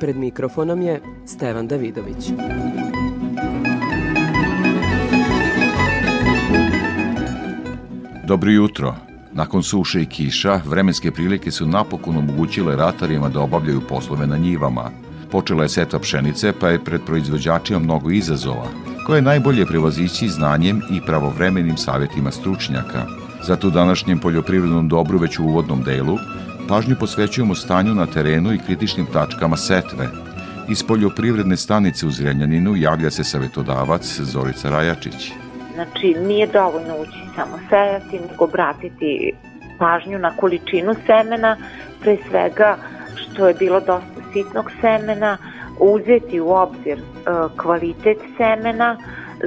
Pred mikrofonom je Stevan Davidović. Dobro jutro. Nakon suše i kiša, vremenske prilike su napokon omogućile ratarima da obavljaju poslove na njivama. Počela je setva pšenice, pa je pred proizvođačima mnogo izazova, koje je najbolje prevazići znanjem i pravovremenim savjetima stručnjaka. Zato u današnjem poljoprivrednom dobru već u uvodnom delu pažnju posvećujemo stanju na terenu i kritičnim tačkama setve. Iz poljoprivredne stanice u Zrenjaninu javlja se savjetodavac Zorica Rajačić. Znači, nije dovoljno ući samo sejati, nego obratiti pažnju na količinu semena, pre svega što je bilo dosta sitnog semena, uzeti u obzir e, kvalitet semena,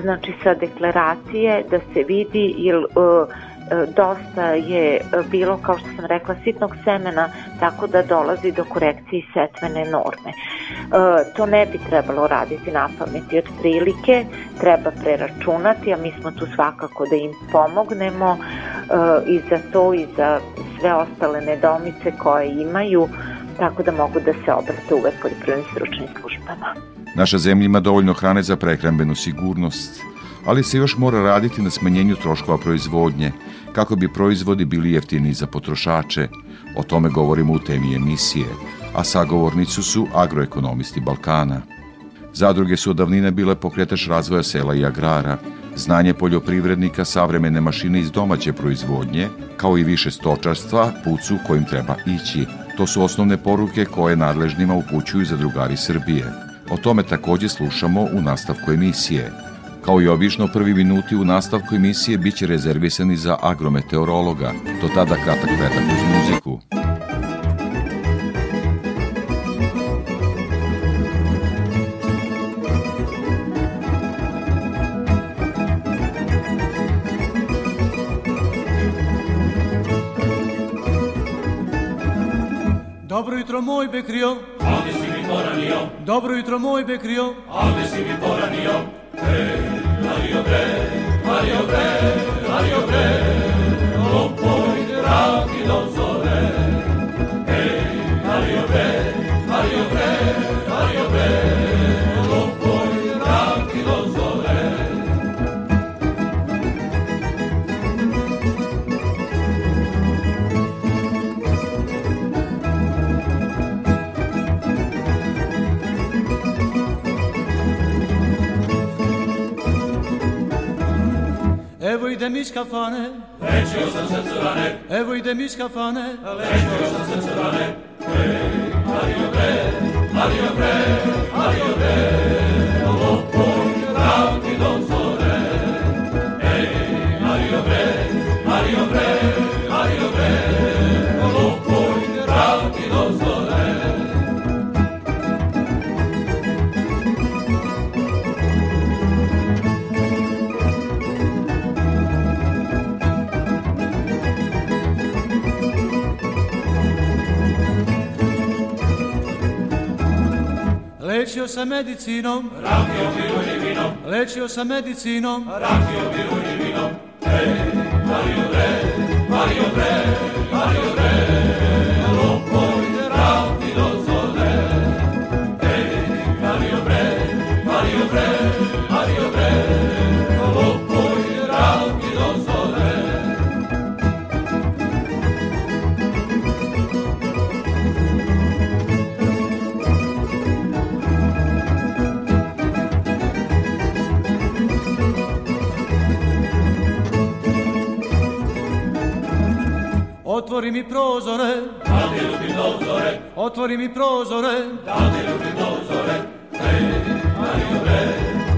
znači sa deklaracije da se vidi jel e, dosta je e, bilo, kao što sam rekla, sitnog semena, tako da dolazi do korekcije setvene norme. E, to ne bi trebalo raditi na pameti od prilike, treba preračunati, a mi smo tu svakako da im pomognemo i za to i za sve ostale nedomice koje imaju, tako da mogu da se obrate uvek poljoprivrednim stručnim službama. Naša zemlja ima dovoljno hrane za prehrambenu sigurnost, ali se još mora raditi na smanjenju troškova proizvodnje, kako bi proizvodi bili jeftini za potrošače. O tome govorimo u temi emisije, a sagovornicu su agroekonomisti Balkana. Zadruge su od davnine bile pokretač razvoja sela i agrara, znanje poljoprivrednika, savremene mašine iz domaće proizvodnje, kao i više stočarstva, pucu kojim treba ići. To su osnovne poruke koje nadležnima upućuju zadrugari Srbije. O tome takođe slušamo u nastavku emisije. Kao i obično, prvi minuti u nastavku emisije biće rezervisani za agrometeorologa. Do tada kratak pretak uz muziku. Dobro jutro moj bekrio, Ovde si mi poranio. dobro jutro moj bekrio, Ovde si mi poranio. Hej, Mario Bre, Mario Bre, Mario Bre, evo ide mi skafane, Lečio sam srcu rane, evo ide mi skafane, lečio sam srcu rane. Hej, Mario Bre, Mario Bre, Mario Bre, Lopoj radi do lečio sam medicinom, Rakio pivo i vino, lečio sam medicinom, rakio pivo i vino. Hej, Mario Bre, Mario Bre, Mario Bre, otvori mi prozore, Da ti ljubim do zore, otvori mi prozore, da ti ljubim do zore. Hej, Mario Bre,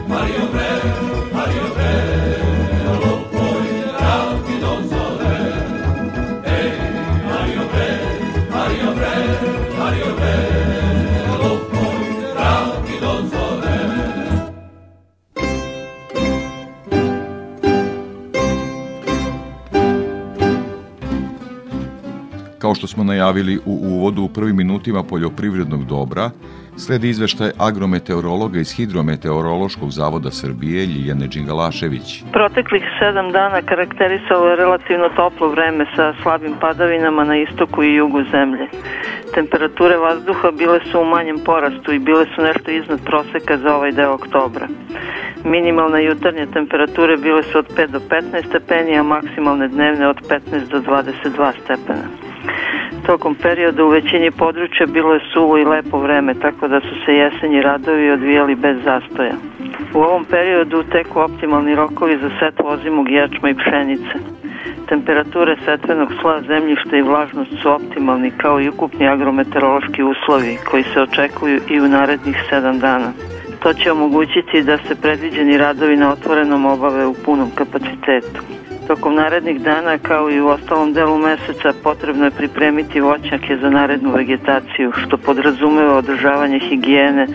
Mario Bre, Mario Bre, najavili u uvodu u prvim minutima poljoprivrednog dobra, sledi izveštaj agrometeorologa iz Hidrometeorološkog zavoda Srbije Ljiljane Đingalašević. Proteklih sedam dana karakterisalo je relativno toplo vreme sa slabim padavinama na istoku i jugu zemlje. Temperature vazduha bile su u manjem porastu i bile su nešto iznad proseka za ovaj deo oktobra. Minimalne jutarnje temperature bile su od 5 do 15 stepeni, a maksimalne dnevne od 15 do 22 stepena. Tokom perioda u većini područja bilo je suvo i lepo vreme, tako da su se jesenji radovi odvijali bez zastoja. U ovom periodu teku optimalni rokovi za setvu ozimog ječma i pšenice. Temperature setvenog sla zemljišta i vlažnost su optimalni kao i ukupni agrometeorološki uslovi koji se očekuju i u narednih 7 dana. To će omogućiti da se predviđeni radovi na otvorenom obave u punom kapacitetu. Tokom narednih dana, kao i u ostalom delu meseca, potrebno je pripremiti voćnjake za narednu vegetaciju, što podrazumeva održavanje higijene,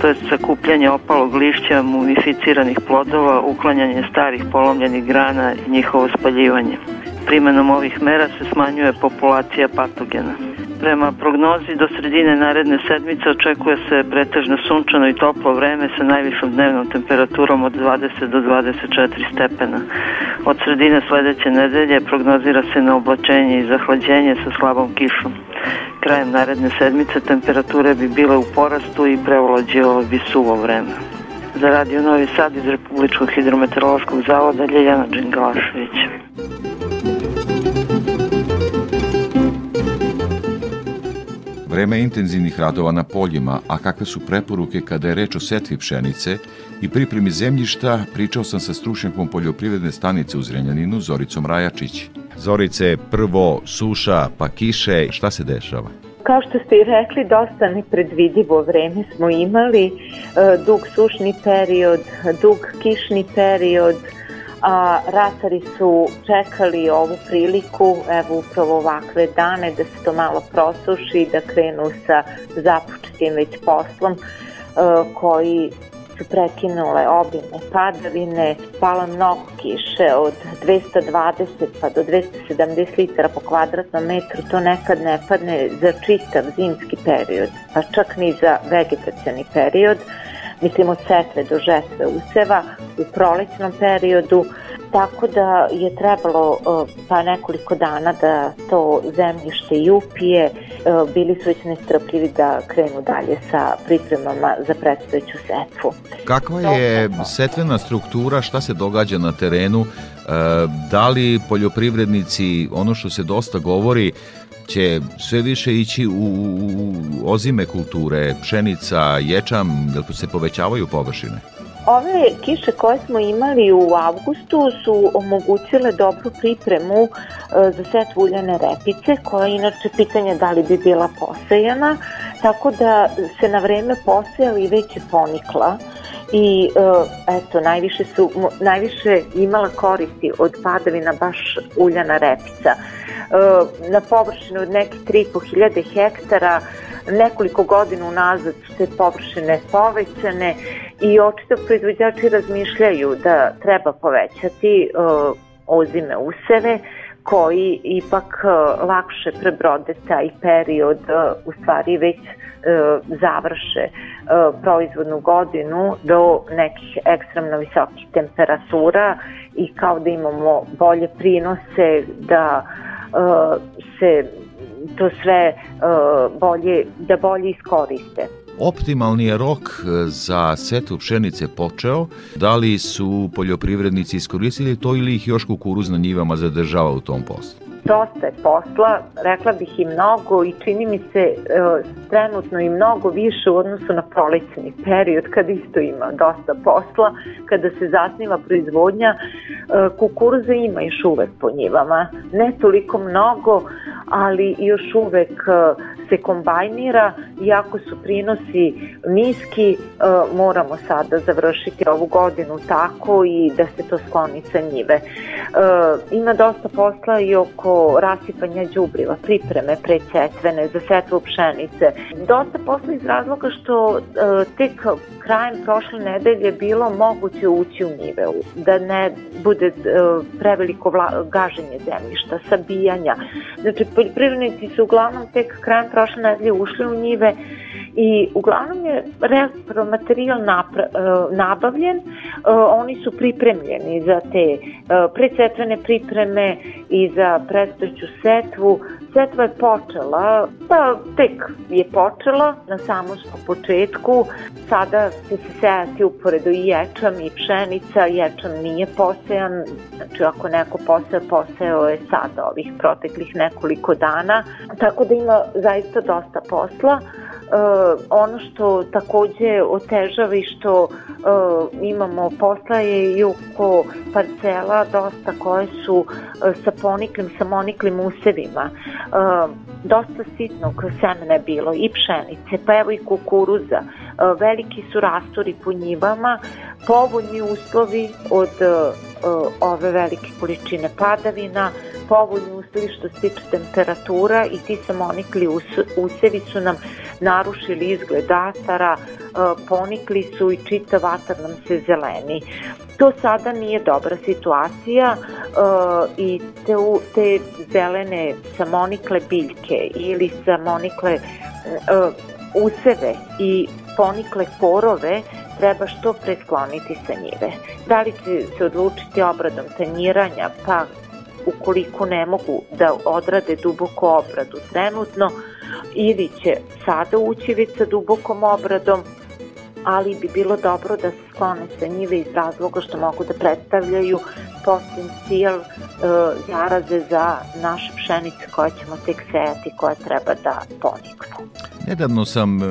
to je sakupljanje opalog lišća, mumificiranih plodova, uklanjanje starih polomljenih grana i njihovo spaljivanje. Primenom ovih mera se smanjuje populacija patogena. Prema prognozi do sredine naredne sedmice očekuje se pretežno sunčano i toplo vreme sa najvišom dnevnom temperaturom od 20 do 24 stepena. Od sredine sledeće nedelje prognozira se na oblačenje i zahlađenje sa slabom kišom. Krajem naredne sedmice temperature bi bile u porastu i prevolađivalo bi suvo vreme. Za Radio Novi Sad iz Republičkog hidrometeorološkog zavoda Ljeljana Đingalašević. Vreme intenzivnih radova na poljima, a kakve su preporuke kada je reč o setvi pšenice i pripremi zemljišta, pričao sam sa stručnjakom poljoprivredne stanice u Zrenjaninu, Zoricom Rajačić. Zorice, prvo suša, pa kiše, šta se dešava? Kao što ste i rekli, dosta nepredvidivo vreme smo imali, e, dug sušni period, dug kišni period, a ratari su čekali ovu priliku, evo upravo ovakve dane, da se to malo prosuši, da krenu sa započetim već poslom e, koji su prekinule obimne padavine, pala mnogo kiše od 220 pa do 270 litara po kvadratnom metru, to nekad ne padne za čitav zimski period, pa čak ni za vegetacioni period mislim od setve do žetve useva u prolećnom periodu, tako da je trebalo pa nekoliko dana da to zemljište i upije, bili su već nestrpljivi da krenu dalje sa pripremama za predstojeću setvu. Kakva je setvena struktura, šta se događa na terenu, da li poljoprivrednici, ono što se dosta govori, će sve više ići u, u ozime kulture, pšenica, ječam, da se povećavaju površine? Ove kiše koje smo imali u avgustu su omogućile dobru pripremu e, za set uljane repice, koja je inače pitanje da li bi bila posejana, tako da se na vreme posejala i već je ponikla i e, eto, najviše, su, najviše imala koristi od padavina baš uljana repica. E, na površinu od nekih 3.500 hektara nekoliko godina unazad su te površine povećane i očito proizvođači razmišljaju da treba povećati uh, ozime useve koji ipak uh, lakše prebrode taj period, uh, u stvari već uh, završe proizvodnu godinu do nekih ekstremno visokih temperatura i kao da imamo bolje prinose da se to sve bolje, da bolje iskoriste. Optimalni je rok uh, za setu pšenice počeo. Da li su poljoprivrednici iskoristili to ili ih još kukuruz na njivama zadržava u tom poslu? Dosta je posla, rekla bih i mnogo i čini mi se e, trenutno i mnogo više u odnosu na prolećni period kada isto ima dosta posla, kada se zasniva proizvodnja, e, kukuruza ima još uvek po njivama, ne toliko mnogo, ali još uvek e, se kombajnira, iako su prinosi niski, e, moramo sada završiti ovu godinu tako i da se to skloni sa njive. ima dosta posla i oko rasipanja đubriva, pripreme predsjetvene za setvu pšenice. Dosta posla iz razloga što e, tek krajem prošle nedelje bilo moguće ući u njive, da ne bude e, preveliko vla, gaženje zemljišta, sabijanja. Znači, poljoprivrednici su uglavnom tek krajem prošle nedelje ušli u njive i uglavnom je repromaterijal napra, e, nabavljen, e, oni su pripremljeni za te e, predsetvene pripreme i za predstojeću setvu. Setva je počela, pa tek je počela na samom početku, sada će se sejati uporedo i ječam i pšenica, ječam nije posejan, znači ako neko poseo, poseo je sada ovih proteklih nekoliko dana, tako da ima zaista dosta posla. Uh, ono što takođe otežava i što uh, imamo posla je i oko parcela dosta koje su uh, sa poniklim, sa moniklim usevima. Dosta sitnog semena je bilo i pšenice, pa evo i kukuruza. Uh, veliki su rastori po njivama, povoljni uslovi od uh, ove velike količine padavina, povoljni uslovi što se tiče temperatura i ti samonikli usevi su nam narušili izgled atara, e, ponikli su i čitav atar nam se zeleni. To sada nije dobra situacija i te, te zelene samonikle biljke ili samonikle useve i ponikle korove treba što pre skloniti sa njive. Da li će se odlučiti obradom tanjiranja, pa ukoliko ne mogu da odrade duboku obradu trenutno, ili će sada ući već dubokom obradom, ali bi bilo dobro da se sklone sa njive iz razloga što mogu da predstavljaju potencijal e, zaraze za naše pšenice koje ćemo tek sejati, koje treba da poniknu. Nedavno sam e,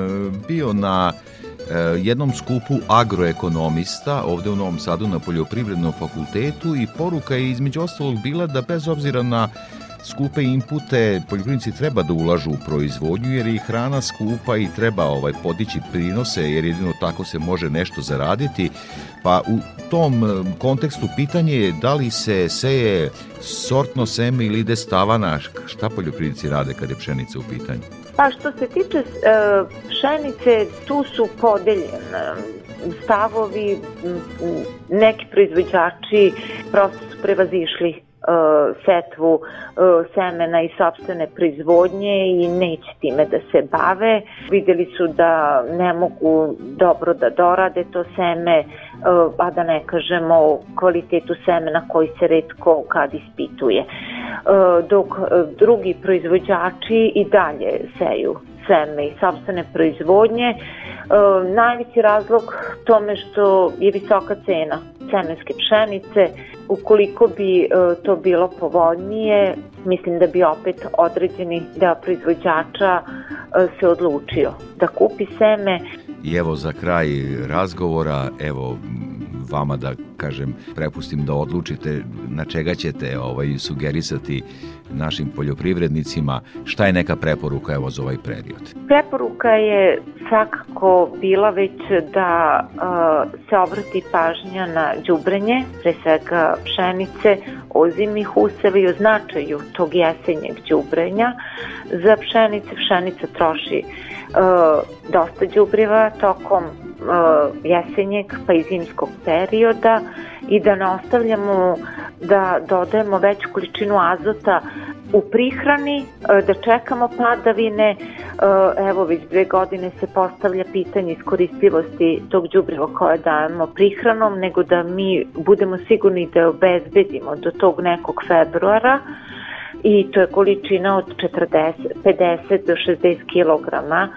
bio na e, jednom skupu agroekonomista ovde u Novom Sadu na Poljoprivrednom fakultetu i poruka je između ostalog bila da bez obzira na skupe inpute poljoprivrednici treba da ulažu u proizvodnju jer je i hrana skupa i treba ovaj podići prinose jer jedino tako se može nešto zaraditi. Pa u tom eh, kontekstu pitanje je da li se seje sortno seme ili ide stavana, šta poljoprivrednici rade kad je pšenica u pitanju? Pa što se tiče e, pšenice, tu su podeljene stavovi, neki proizvođači prosto su prevazišli setvu uh, semena i sobstvene proizvodnje i neće time da se bave. Videli su da ne mogu dobro da dorade to seme, uh, a da ne kažemo kvalitetu semena koji se redko kad ispituje. Dok drugi proizvođači i dalje seju seme i sobstvene proizvodnje. Uh, najveći razlog tome što je visoka cena semenske pšenice, Ukoliko bi e, to bilo povoljnije, mislim da bi opet određeni deo proizvođača e, se odlučio da kupi seme. I evo za kraj razgovora, evo vama da kažem prepustim da odlučite na čega ćete ovaj sugerisati našim poljoprivrednicima, šta je neka preporuka evo za ovaj period? Preporuka je svakako bila već da uh, se obrati pažnja na đubrenje, pre svega pšenice, ozimih useva i o značaju tog jesenjeg đubrenja. Za pšenice pšenica troši dosta đubriva tokom jesenjeg pa i zimskog perioda i da ne ostavljamo da dodajemo veću količinu azota u prihrani, uh, da čekamo padavine, uh, evo već dve godine se postavlja pitanje iskoristivosti tog đubriva koje dajemo prihranom, nego da mi budemo sigurni da obezbedimo do tog nekog februara, i to je količina od 40, 50 do 60 kg e,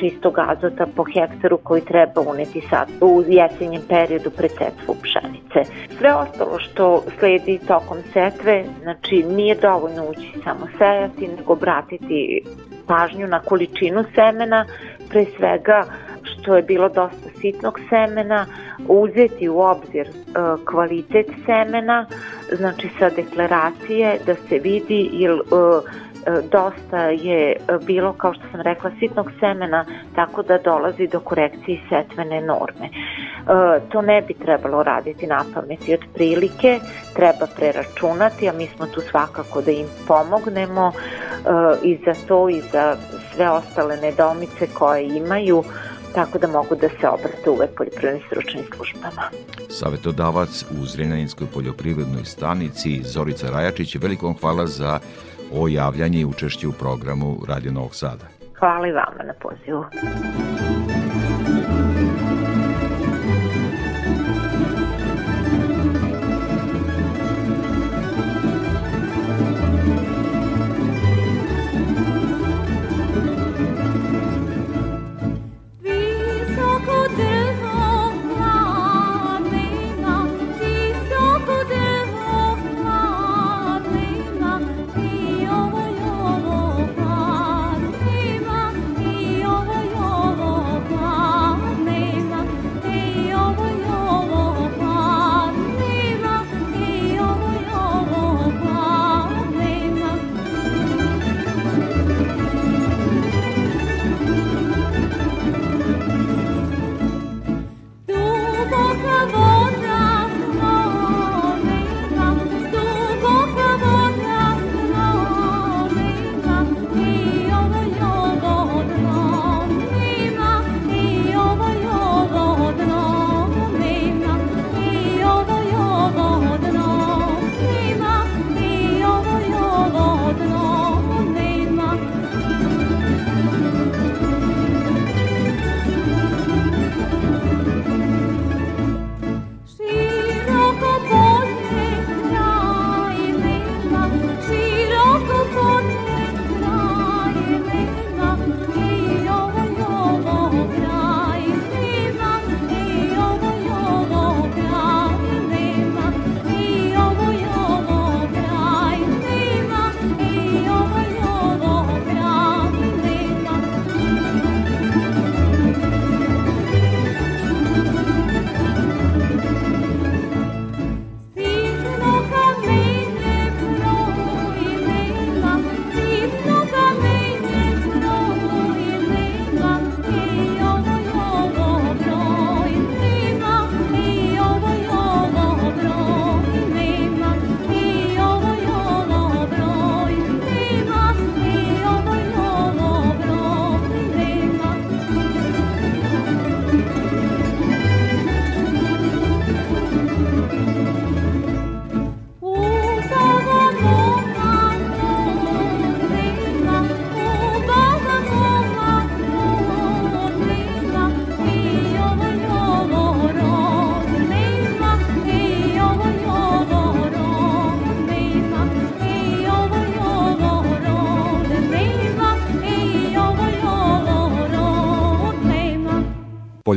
čistog azota po hektaru koji treba uneti sad u jesenjem periodu pred setvu pšenice. Sve ostalo što sledi tokom setve, znači nije dovoljno ući samo sejati, nego obratiti pažnju na količinu semena, pre svega što je bilo dosta sitnog semena, uzeti u obzir e, kvalitet semena, znači sa deklaracije da se vidi jel, e, dosta je bilo, kao što sam rekla, sitnog semena, tako da dolazi do korekcije setvene norme. To ne bi trebalo raditi na pameti od prilike, treba preračunati, a mi smo tu svakako da im pomognemo i za to i za sve ostale nedomice koje imaju, tako da mogu da se obrate uvek poljoprivrednim stručnim službama. Savetodavac u Zrenjaninskoj poljoprivrednoj stanici Zorica Rajačić, velikom hvala za o javljanje i učešće u programu Radio Novog Sada. Hvala i vama na pozivu.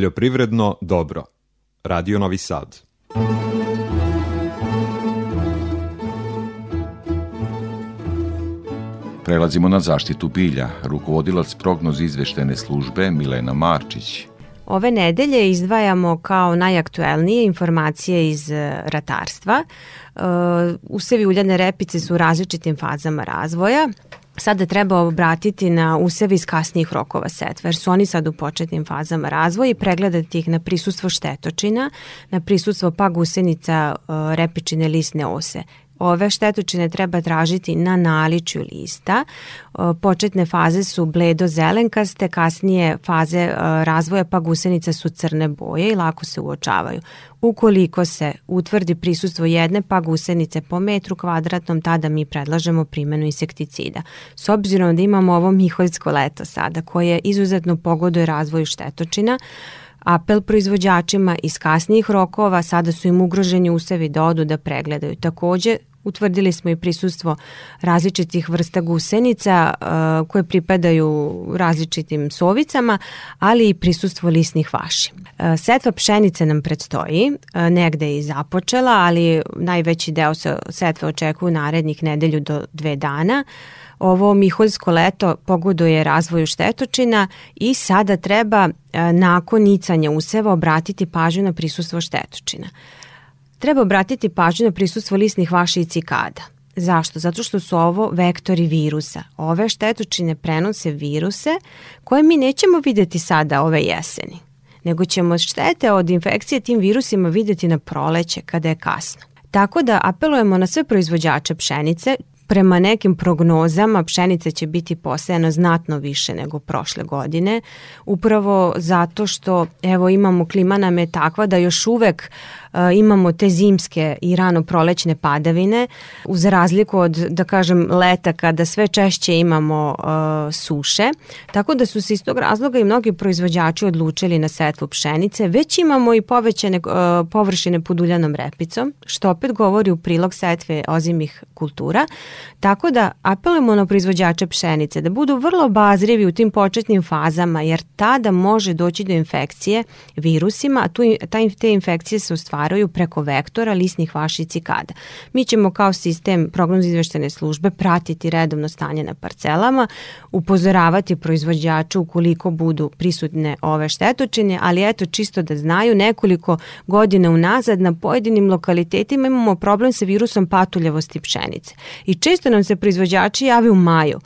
Poljoprivredno dobro. Radio Novi Sad. Prelazimo na zaštitu bilja. Rukovodilac prognoz izveštene službe Milena Marčić. Ove nedelje izdvajamo kao najaktuelnije informacije iz e, ratarstva. E, usevi uljane repice su u različitim fazama razvoja sada treba obratiti na usevi iz kasnijih rokova setve, jer su oni sad u početnim fazama razvoja i pregledati ih na prisustvo štetočina, na prisustvo pa gusenica e, repičine lisne ose. Ove štetočine treba tražiti na naličju lista. Početne faze su bledo-zelenkaste, kasnije faze e, razvoja pa gusenica su crne boje i lako se uočavaju. Ukoliko se utvrdi prisustvo jedne pa gusenice po metru kvadratnom, tada mi predlažemo primenu insekticida. S obzirom da imamo ovo miholjsko leto sada, koje izuzetno pogoduje razvoju štetočina, Apel proizvođačima iz kasnijih rokova sada su im ugroženi usevi da odu da pregledaju. Takođe, Utvrdili smo i prisustvo različitih vrsta gusenica uh, koje pripadaju različitim sovicama, ali i prisustvo lisnih vaši. Uh, setva pšenice nam predstoji, uh, negde je i započela, ali najveći deo se setve očekuje u narednih nedelju do dve dana. Ovo miholjsko leto pogoduje razvoju štetočina i sada treba nakon nicanja useva obratiti pažnju na prisustvo štetočina. Treba obratiti pažnju na prisustvo lisnih vaša i cikada. Zašto? Zato što su ovo vektori virusa. Ove štetočine prenose viruse koje mi nećemo videti sada ove jeseni, nego ćemo štete od infekcije tim virusima videti na proleće kada je kasno. Tako da apelujemo na sve proizvođače pšenice, prema nekim prognozama pšenice će biti posejano znatno više nego prošle godine, upravo zato što evo imamo klima nam je takva da još uvek imamo te zimske i rano prolećne padavine, uz razliku od, da kažem, leta kada sve češće imamo uh, suše, tako da su se iz tog razloga i mnogi proizvođači odlučili na setvu pšenice. Već imamo i povećane uh, površine pod uljanom repicom, što opet govori u prilog setve ozimih kultura, tako da apelujemo na proizvođače pšenice da budu vrlo bazrivi u tim početnim fazama, jer tada može doći do infekcije virusima, a tu, ta, te infekcije se u stvaraju preko vektora, lisnih vaši cikada. Mi ćemo kao sistem prognoz izveštene službe pratiti redovno stanje na parcelama, upozoravati proizvođača ukoliko budu prisutne ove štetočine, ali eto čisto da znaju nekoliko godina unazad na pojedinim lokalitetima imamo problem sa virusom patuljavosti pšenice. I često nam se proizvođači javi u maju.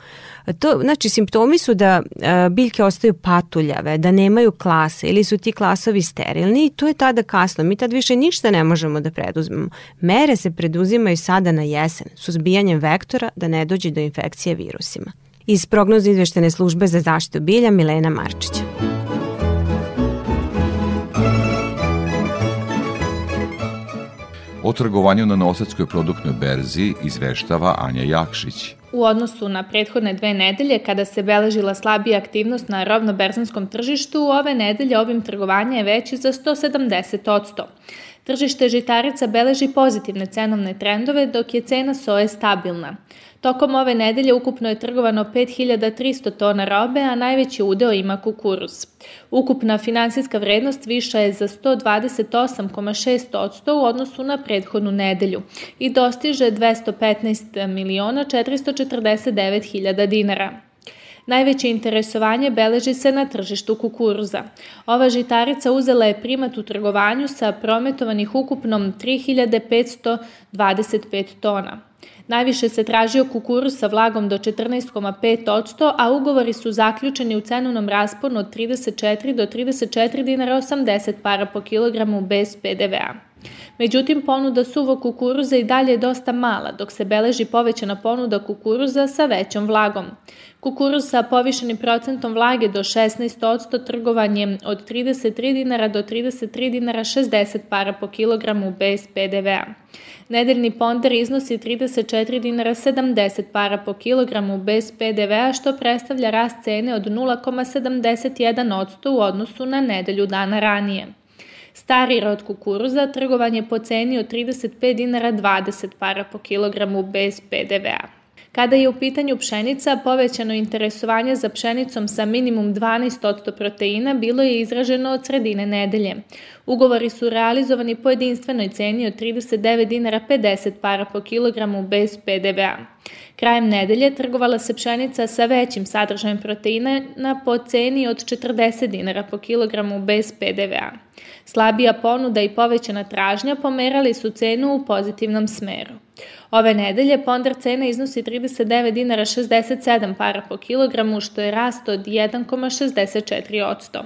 To, znači, simptomi su da biljke ostaju patuljave, da nemaju klase ili su ti klasovi sterilni i to je tada kasno. Mi tad više ništa ne možemo da preduzmemo. Mere se preduzimaju sada na jesen, suzbijanjem vektora da ne dođe do infekcije virusima. Iz prognoza izveštene službe za zaštitu bilja Milena Marčića. O trgovanju na Nosadskoj produktnoj berzi izveštava Anja Jakšić. U odnosu na prethodne dve nedelje, kada se beležila slabija aktivnost na rovnoberzanskom tržištu, ove nedelje obim trgovanja je veći za 170%. Tržište žitarica beleži pozitivne cenovne trendove, dok je cena soje stabilna. Tokom ove nedelje ukupno je trgovano 5300 tona robe, a najveći udeo ima kukuruz. Ukupna finansijska vrednost viša je za 128,6% u odnosu na prethodnu nedelju i dostiže 215 miliona 449 hiljada dinara. Najveće interesovanje beleži se na tržištu kukuruza. Ova žitarica uzela je primat u trgovanju sa prometovanih ukupnom 3525 tona. Najviše se tražio kukuruz sa vlagom do 14,5%, a ugovori su zaključeni u cenovnom rasponu od 34 do 34 dinara 80 para po kilogramu bez PDV-a. Međutim, ponuda suvog kukuruza i dalje je dosta mala, dok se beleži povećana ponuda kukuruza sa većom vlagom. Kukuruz sa povišenim procentom vlage do 16% trgovanjem od 33 dinara do 33 dinara 60 para po kilogramu bez PDV-a. Nedeljni ponder iznosi 34 dinara 70 para po kilogramu bez PDV-a, što predstavlja rast cene od 0,71% u odnosu na nedelju dana ranije. Stari rod kukuruza trgovan je po ceni od 35 dinara 20 para po kilogramu bez PDV-a. Kada je u pitanju pšenica, povećano interesovanje za pšenicom sa minimum 12% proteina bilo je izraženo od sredine nedelje. Ugovori su realizovani po jedinstvenoj ceni od 39 dinara 50 para po kilogramu bez PDV-a. Krajem nedelje trgovala se pšenica sa većim sadržajem proteina na po ceni od 40 dinara po kilogramu bez PDV-a. Slabija ponuda i povećana tražnja pomerali su cenu u pozitivnom smeru. Ove nedelje ponder cena iznosi 39 dinara 67 para po kilogramu, što je rast od 1,64%.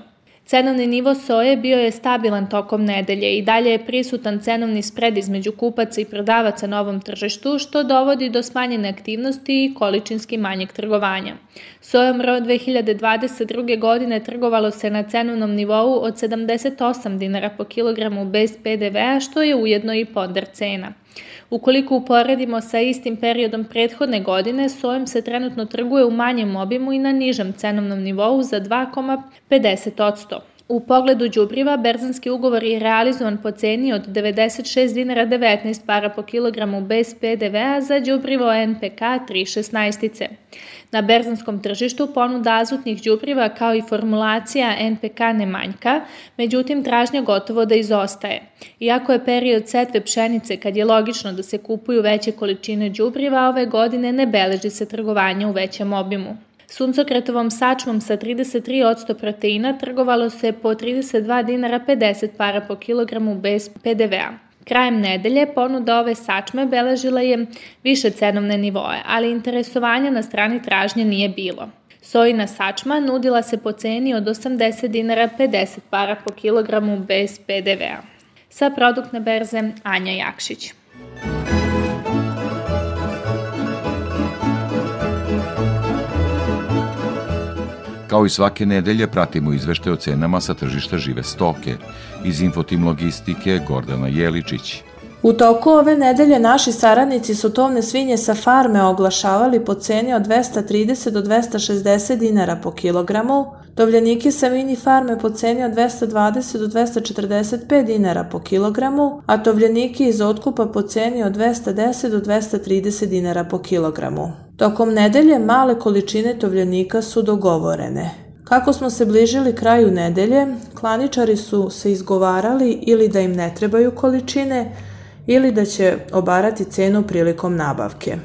Cenovni nivo soje bio je stabilan tokom nedelje i dalje je prisutan cenovni spred između kupaca i prodavaca na ovom tržištu, što dovodi do smanjene aktivnosti i količinski manjeg trgovanja. Sojom RO 2022. godine trgovalo se na cenovnom nivou od 78 dinara po kilogramu bez PDV-a, što je ujedno i ponder cena. Ukoliko uporedimo sa istim periodom prethodne godine, sojem se trenutno trguje u manjem obimu i na nižem cenovnom nivou za 2,50%. U pogledu đubriva, berzanski ugovor je realizovan po ceni od 96 dinara 19 para po kilogramu bez PDV-a za đubrivo NPK 316. Na berzanskom tržištu ponuda azotnih đubriva kao i formulacija NPK ne manjka, međutim tražnja gotovo da izostaje. Iako je period setve pšenice kad je logično da se kupuju veće količine đubriva, ove godine ne beleži se trgovanje u većem obimu. Suncokretovom sačmom sa 33% proteina trgovalo se po 32 dinara 50 para po kilogramu bez PDV-a. Krajem nedelje ponuda ove sačme beležila je više cenovne nivoe, ali interesovanja na strani tražnje nije bilo. Sojina sačma nudila se po ceni od 80 dinara 50 para po kilogramu bez PDV-a. Sa produktne berze Anja Jakšić. Kao i svake nedelje pratimo izvešte o cenama sa tržišta žive stoke. Iz Infotim Logistike Gordana Jeličić. U toku ove nedelje naši saradnici su tovne svinje sa farme oglašavali po ceni od 230 do 260 dinara po kilogramu, tovljenike sa mini farme po ceni od 220 do 245 dinara po kilogramu, a tovljenike iz otkupa po ceni od 210 do 230 dinara po kilogramu. Tokom nedelje male količine tovljenika su dogovorene. Kako smo se bližili kraju nedelje, klaničari su se izgovarali ili da im ne trebaju količine, ili da će obarati cenu prilikom nabavke.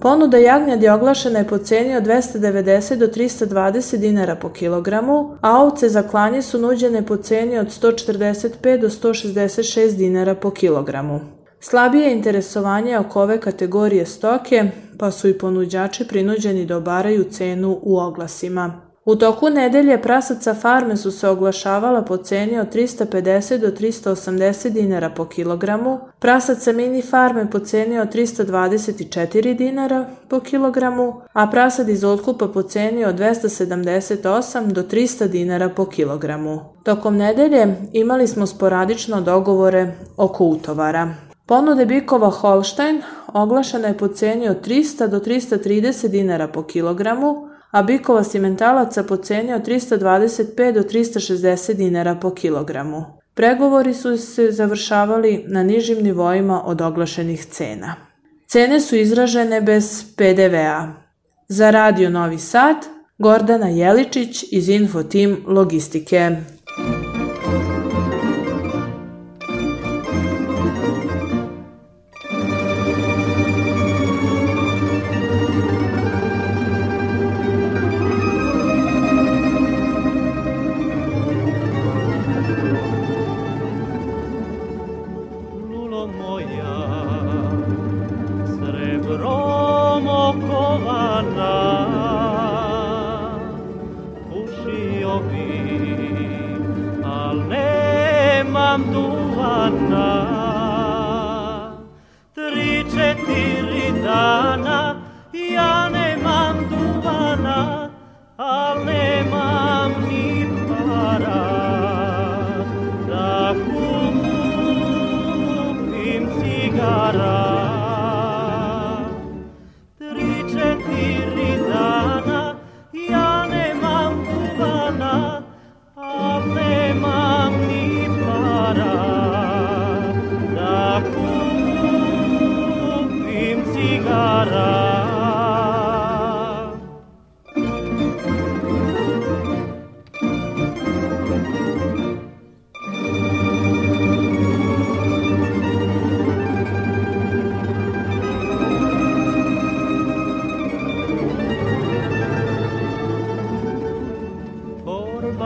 Ponuda jagnjadi oglašena je po ceni od 290 do 320 dinara po kilogramu, a ovce za klanje su nuđene po ceni od 145 do 166 dinara po kilogramu. Slabije interesovanje oko ove kategorije stoke, pa su i ponuđači prinuđeni da obaraju cenu u oglasima. U toku nedelje prasaca farme su se oglašavala po ceni od 350 do 380 dinara po kilogramu, prasaca mini farme po ceni od 324 dinara po kilogramu, a prasad iz otkupa po ceni od 278 do 300 dinara po kilogramu. Tokom nedelje imali smo sporadično dogovore oko utovara. Ponude bikova Holstein oglašena je po ceni od 300 do 330 dinara po kilogramu, a bikova simentalaca po ceni od 325 do 360 dinara po kilogramu. Pregovori su se završavali na nižim nivoima od oglašenih cena. Cene su izražene bez PDV-a. Za Radio Novi Sad, Gordana Jeličić iz Infotim Logistike.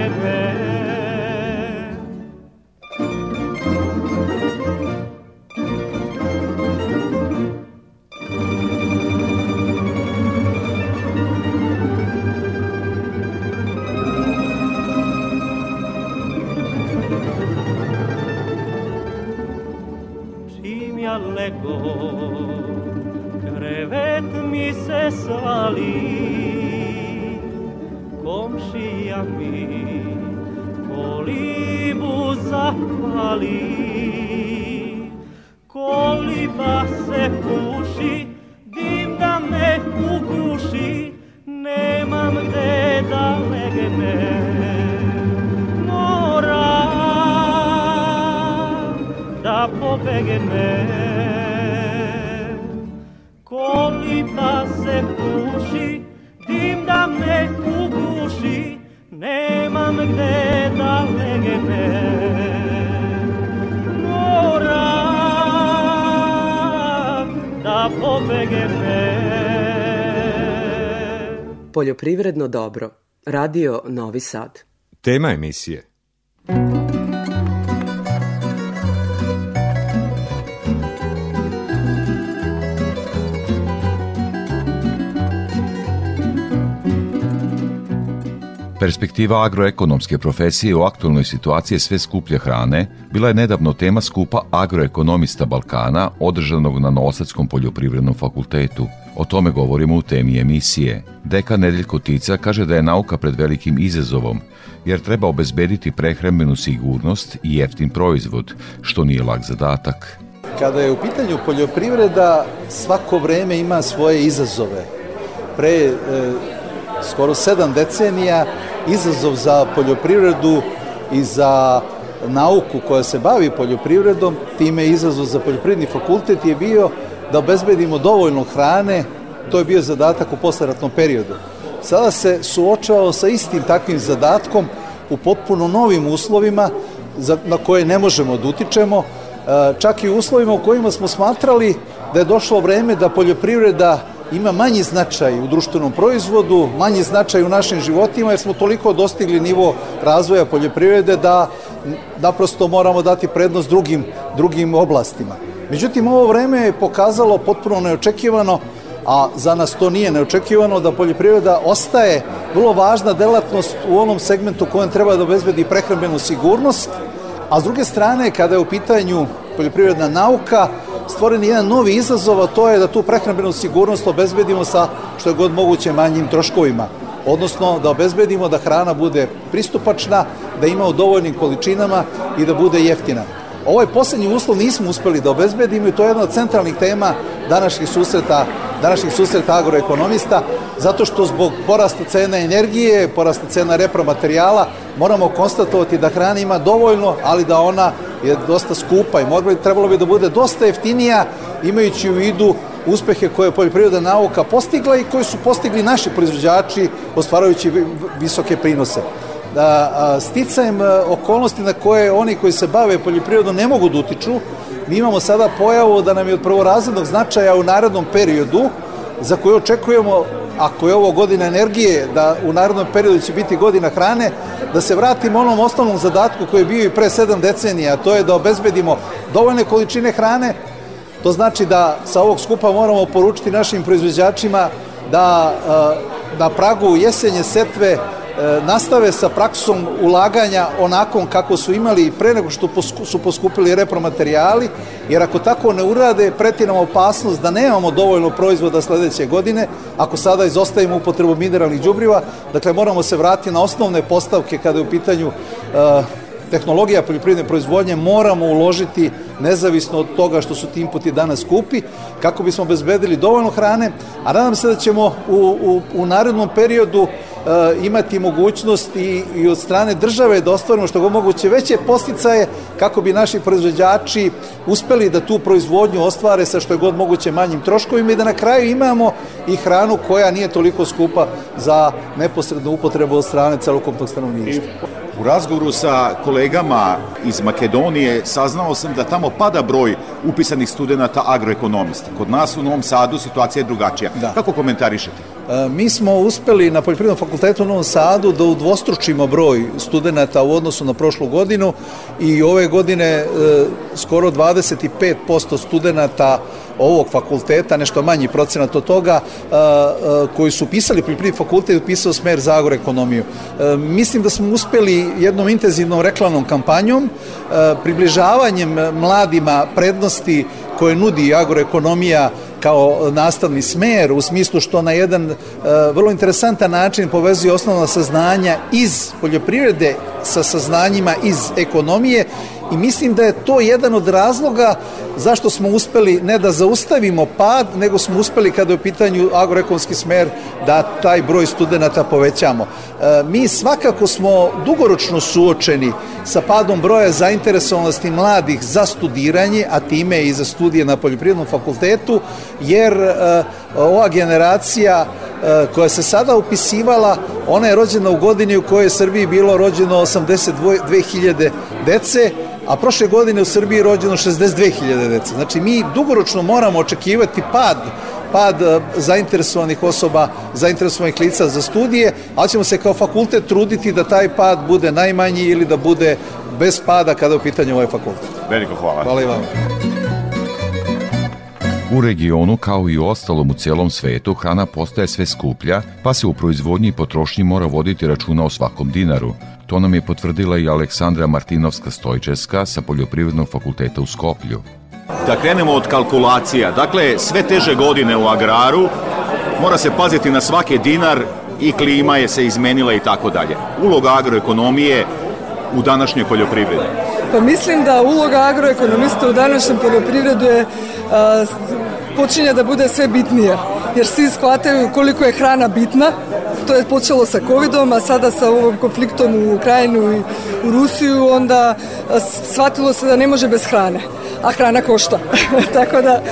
mi kolibu zapali Koliba se puši, dim da me uguši Nemam gde da legne Mora da pobegne Koliba se puši, dim da me uguši Nemam gde da legne Poljoprivredno dobro. Radio Novi Sad. Tema emisije. Perspektiva agroekonomske profesije u aktualnoj situaciji sve skuplje hrane bila je nedavno tema skupa agroekonomista Balkana održanog na Novosadskom poljoprivrednom fakultetu. O tome govorimo u temi emisije. Deka Nedeljko Tica kaže da je nauka pred velikim izazovom, jer treba obezbediti prehrambenu sigurnost i jeftin proizvod, što nije lag zadatak. Kada je u pitanju poljoprivreda, svako vreme ima svoje izazove. Pre e, skoro sedam decenija izazov za poljoprivredu i za nauku koja se bavi poljoprivredom, time izazov za poljoprivredni fakultet je bio da obezbedimo dovoljno hrane, to je bio zadatak u posleratnom periodu. Sada se suočavao sa istim takvim zadatkom u potpuno novim uslovima za, na koje ne možemo da utičemo, e, čak i u uslovima u kojima smo smatrali da je došlo vreme da poljoprivreda ima manji značaj u društvenom proizvodu, manji značaj u našim životima jer smo toliko dostigli nivo razvoja poljoprivrede da naprosto moramo dati prednost drugim, drugim oblastima. Međutim, ovo vreme je pokazalo potpuno neočekivano, a za nas to nije neočekivano, da poljoprivreda ostaje vrlo važna delatnost u onom segmentu kojem treba da obezbedi prehrambenu sigurnost, a s druge strane, kada je u pitanju poljoprivredna nauka, stvoren je jedan novi izazov, a to je da tu prehrambenu sigurnost obezbedimo sa što je god moguće manjim troškovima. Odnosno da obezbedimo da hrana bude pristupačna, da ima u dovoljnim količinama i da bude jeftina. Ovaj poslednji uslov nismo uspeli da obezbedimo i to je jedna od centralnih tema današnjih susreta, današnjih susreta agroekonomista, zato što zbog porasta cena energije, porasta cena repromaterijala, moramo konstatovati da hrana ima dovoljno, ali da ona je dosta skupa i mogli, trebalo bi da bude dosta jeftinija, imajući u vidu uspehe koje je poljoprivredna nauka postigla i koje su postigli naši proizvođači ostvarajući visoke prinose. Da sticajem a, okolnosti na koje oni koji se bave poljoprivredom ne mogu da utiču, mi imamo sada pojavu da nam je od prvorazrednog značaja u narednom periodu, za koju očekujemo, ako je ovo godina energije, da u narednom periodu će biti godina hrane, da se vratimo onom osnovnom zadatku koji je bio i pre sedam decenija, to je da obezbedimo dovoljne količine hrane, to znači da sa ovog skupa moramo poručiti našim proizvođačima da na pragu jesenje setve nastave sa praksom ulaganja onakom kako su imali pre nego što su poskupili repromaterijali, jer ako tako ne urade, preti nam opasnost da nemamo dovoljno proizvoda sledeće godine, ako sada izostavimo upotrebu mineralnih đubriva, dakle moramo se vratiti na osnovne postavke kada je u pitanju uh, tehnologija poljoprivredne proizvodnje. Moramo uložiti nezavisno od toga što su ti inputi danas skupi, kako bismo bezbedili dovoljno hrane, a nadam se da ćemo u, u, u narednom periodu E, imati mogućnost i, i od strane države da ostvarimo što go moguće veće posticaje kako bi naši proizvođači uspeli da tu proizvodnju ostvare sa što je god moguće manjim troškovima i da na kraju imamo i hranu koja nije toliko skupa za neposrednu upotrebu od strane celokupnog stanovništva. U razgovoru sa kolegama iz Makedonije saznao sam da tamo pada broj upisanih studenta agroekonomista. Kod nas u Novom Sadu situacija je drugačija. Da. Kako komentarišete? E, mi smo uspeli na Poljoprivrednom fakultetu u Novom Sadu da udvostručimo broj studenta u odnosu na prošlu godinu i ove godine e, skoro 25% studenta ovog fakulteta, nešto manji procenat od toga, koji su pisali poljoprivredni fakultet upisao smer za agroekonomiju. Mislim da smo uspeli jednom intenzivnom reklamnom kampanjom, približavanjem mladima prednosti koje nudi agroekonomija kao nastavni smer u smislu što na jedan e, vrlo interesantan način povezuje osnovna saznanja iz poljoprivrede sa saznanjima iz ekonomije i mislim da je to jedan od razloga zašto smo uspeli ne da zaustavimo pad, nego smo uspeli kada je u pitanju agroekonomski smer da taj broj studenta povećamo. E, mi svakako smo dugoročno suočeni sa padom broja zainteresovanosti mladih za studiranje, a time i za studije na poljoprivrednom fakultetu, jer e, ova generacija e, koja se sada upisivala, ona je rođena u godini u kojoj je Srbiji bilo rođeno 82.000 dece, a prošle godine u Srbiji je rođeno 62.000 dece. Znači mi dugoročno moramo očekivati pad pad e, zainteresovanih osoba, zainteresovanih lica za studije, ali ćemo se kao fakultet truditi da taj pad bude najmanji ili da bude bez pada kada je u pitanju ovaj fakultet. Veliko hvala. Hvala i vam. U regionu, kao i u ostalom u cijelom svetu, hrana postaje sve skuplja, pa se u proizvodnji i potrošnji mora voditi računa o svakom dinaru. To nam je potvrdila i Aleksandra Martinovska-Stojčeska sa Poljoprivrednog fakulteta u Skoplju. Da krenemo od kalkulacija. Dakle, sve teže godine u agraru, mora se paziti na svaki dinar i klima je se izmenila i tako dalje. Uloga agroekonomije u današnjoj poljoprivredi. Pa mislim da uloga agroekonomista u današnjem poljoprivredu je a, počinje da bude sve bitnija, jer svi shvataju koliko je hrana bitna. To je počelo sa covidom, a sada sa ovom konfliktom u Ukrajinu i u Rusiju, onda shvatilo se da ne može bez hrane a hrana košta. Tako da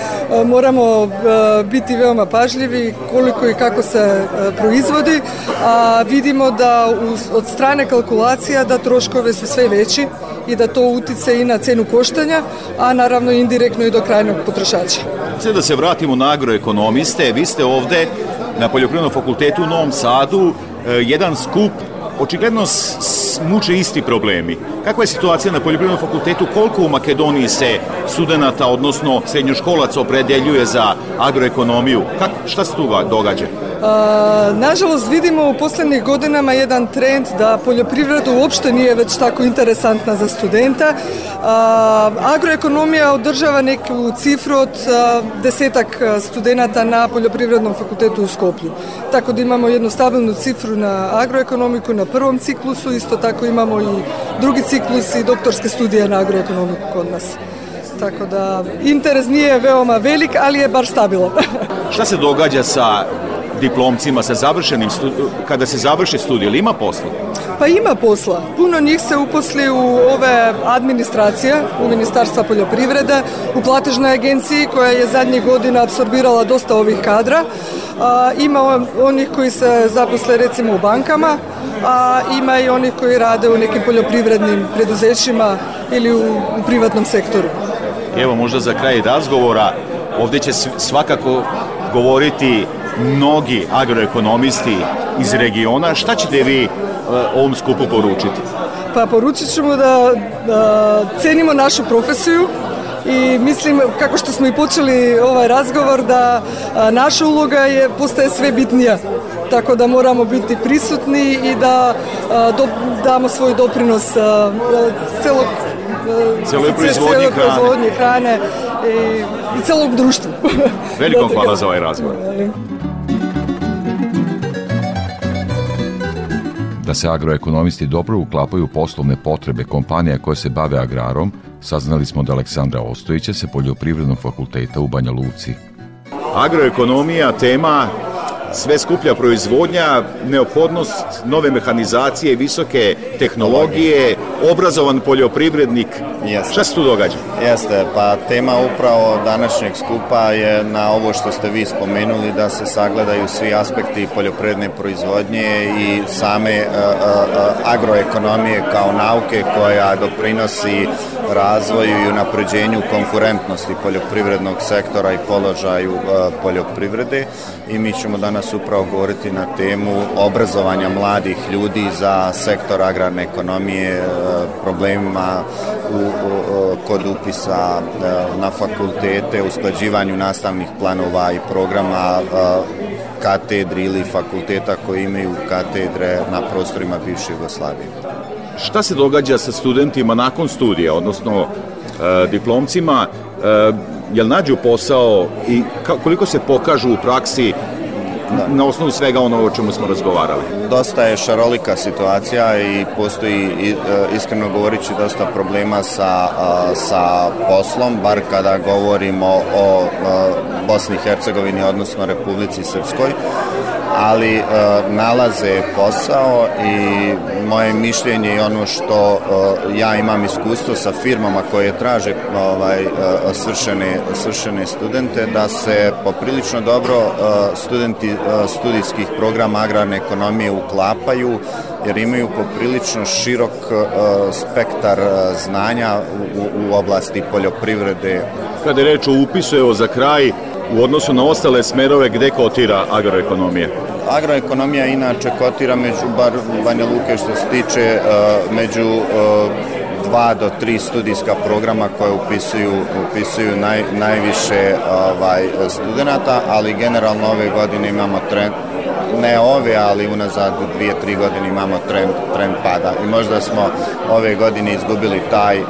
moramo biti veoma pažljivi koliko i kako se proizvodi, a vidimo da od strane kalkulacija da troškove su sve veći i da to utice i na cenu koštanja, a naravno indirektno i do krajnog potrošača. Sve da se vratimo na agroekonomiste, vi ste ovde na Poljoprivrednom fakultetu u Novom Sadu, e, jedan skup očigledno muče isti problemi. Kakva je situacija na Poljoprivrednom fakultetu? Koliko u Makedoniji se studenta, odnosno srednjoškolaca opredeljuje za agroekonomiju? Kak, šta se tu događa? A, nažalost vidimo u poslednjih godinama jedan trend da poljoprivreda uopšte nije već tako interesantna za studenta. A, agroekonomija održava neku cifru od a, desetak studenta na poljoprivrednom fakultetu u Skoplju. Tako da imamo jednu stabilnu cifru na agroekonomiku na prvom ciklusu, isto tako imamo i drugi ciklus i doktorske studije na agroekonomiku kod nas. Tako da interes nije veoma velik, ali je bar stabilan. Šta se događa sa diplomcima sa završenim kada se završi studij, ili ima posla? Pa ima posla. Puno njih se uposli u ove administracije, u Ministarstva poljoprivrede, u platežnoj agenciji koja je zadnjih godina absorbirala dosta ovih kadra. A, ima onih koji se zaposle recimo u bankama, a ima i onih koji rade u nekim poljoprivrednim preduzećima ili u, u privatnom sektoru. Evo možda za kraj razgovora, ovde će svakako govoriti mnogi agroekonomisti iz regiona. Šta ćete vi uh, ovom skupu poručiti? Pa poručit ćemo da, da cenimo našu profesiju i mislim kako što smo i počeli ovaj razgovor da a, naša uloga je postaje sve bitnija tako da moramo biti prisutni i da a, do, damo svoj doprinos a, celog celoj proizvodnji hrane. hrane i, i celog društva. Veliko hvala za ovaj razgovor. Da se agroekonomisti dobro uklapaju poslovne potrebe kompanija koje se bave agrarom, saznali smo od Aleksandra Ostojića sa Poljoprivrednog fakulteta u Banja Luci. Agroekonomija, tema sve skuplja proizvodnja, neophodnost nove mehanizacije, visoke tehnologije, obrazovan poljoprivrednik. Jeste. Šta se tu događa? Jeste, pa tema upravo današnjeg skupa je na ovo što ste vi spomenuli da se sagledaju svi aspekti poljoprivredne proizvodnje i same uh, uh, agroekonomije kao nauke koja doprinosi razvoju i unapređenju konkurentnosti poljoprivrednog sektora i položaju uh, poljoprivrede i mi ćemo danas upravo govoriti na temu obrazovanja mladih ljudi za sektor agrarne ekonomije, problemima u, u, kod upisa na fakultete, usklađivanju nastavnih planova i programa katedri ili fakulteta koji imaju katedre na prostorima bivše Jugoslavije. Šta se događa sa studentima nakon studija, odnosno e, diplomcima? E, jel nađu posao i koliko se pokažu u praksi na osnovu svega ono o čemu smo razgovarali? Dosta je šarolika situacija i postoji, e, iskreno govoreći, dosta problema sa, sa poslom, bar kada govorimo o Bosni i Hercegovini, odnosno Republici Srpskoj ali e, nalaze posao i moje mišljenje i ono što e, ja imam iskustvo sa firmama koje traže ovaj e, svršene, svršene studente da se poprilično dobro e, studenti e, studijskih programa agrarne ekonomije uklapaju jer imaju poprilično širok e, spektar znanja u, u oblasti poljoprivrede. Kada je reč o upisu, evo za kraj, u odnosu na ostale smerove, gde kotira agroekonomija? Agroekonomija inače kotira među, bar Banja Luke što se tiče, uh, među uh, dva do tri studijska programa koje upisuju, upisuju naj, najviše ovaj, studenta, ali generalno ove godine imamo trend, ne ove, ali unazad dvije, tri godine imamo trend, trend pada. I možda smo ove godine izgubili taj,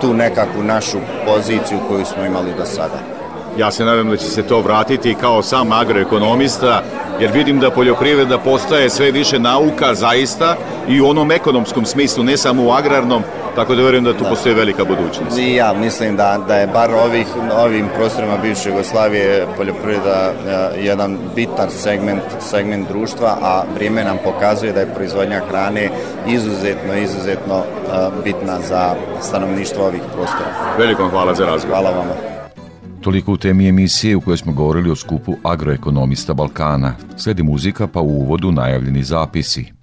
tu nekakvu našu poziciju koju smo imali do sada. Ja se nadam da će se to vratiti kao sam agroekonomista, jer vidim da poljoprivreda postaje sve više nauka zaista i u onom ekonomskom smislu, ne samo u agrarnom, tako da verujem da tu postoji velika budućnost. I ja mislim da, da je bar ovih, ovim prostorima bivše Jugoslavije poljoprivreda eh, jedan bitan segment, segment društva, a vrijeme nam pokazuje da je proizvodnja hrane izuzetno, izuzetno eh, bitna za stanovništvo ovih prostora. Velikom hvala za razgovor. Hvala vama. Toliko u temi emisije u kojoj smo govorili o skupu agroekonomista Balkana. Sledi muzika pa u uvodu najavljeni zapisi.